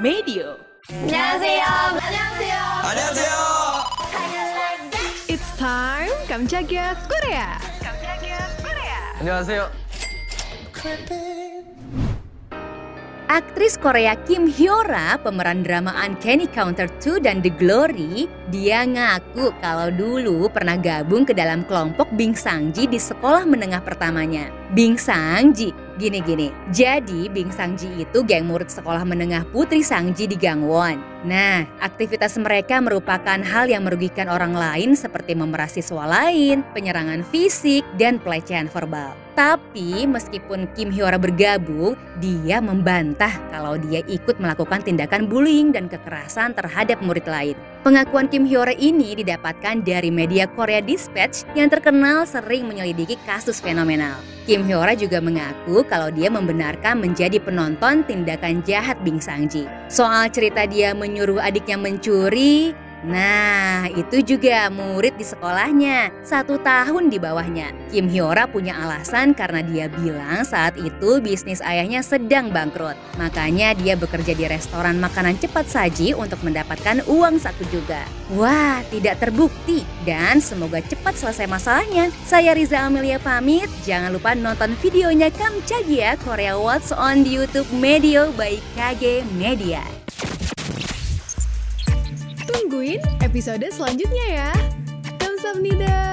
Medio. 안녕하세요. 안녕하세요. 안녕하세요. It's time Kamchagia Korea. 안녕하세요. Aktris Korea Kim Hyora, pemeran drama Uncanny Counter 2 dan The Glory, dia ngaku kalau dulu pernah gabung ke dalam kelompok Bing Sangji di sekolah menengah pertamanya. Bing Sangji, gini-gini. Jadi Bing Sangji itu geng murid sekolah menengah Putri Sangji di Gangwon. Nah, aktivitas mereka merupakan hal yang merugikan orang lain seperti memeras siswa lain, penyerangan fisik, dan pelecehan verbal. Tapi meskipun Kim Hyora bergabung, dia membantah kalau dia ikut melakukan tindakan bullying dan kekerasan terhadap murid lain. Pengakuan Kim Hyora ini didapatkan dari media Korea Dispatch yang terkenal sering menyelidiki kasus fenomenal. Kim Hyora juga mengaku kalau dia membenarkan menjadi penonton tindakan jahat Bing Sangji. Soal cerita dia menyuruh adiknya mencuri, Nah, itu juga murid di sekolahnya, satu tahun di bawahnya. Kim Hyora punya alasan karena dia bilang saat itu bisnis ayahnya sedang bangkrut. Makanya dia bekerja di restoran makanan cepat saji untuk mendapatkan uang saku juga. Wah, tidak terbukti dan semoga cepat selesai masalahnya. Saya Riza Amelia pamit, jangan lupa nonton videonya Kam Chagia Korea What's on YouTube Medio by KG Media. Tungguin episode selanjutnya ya. Kamsahamnida.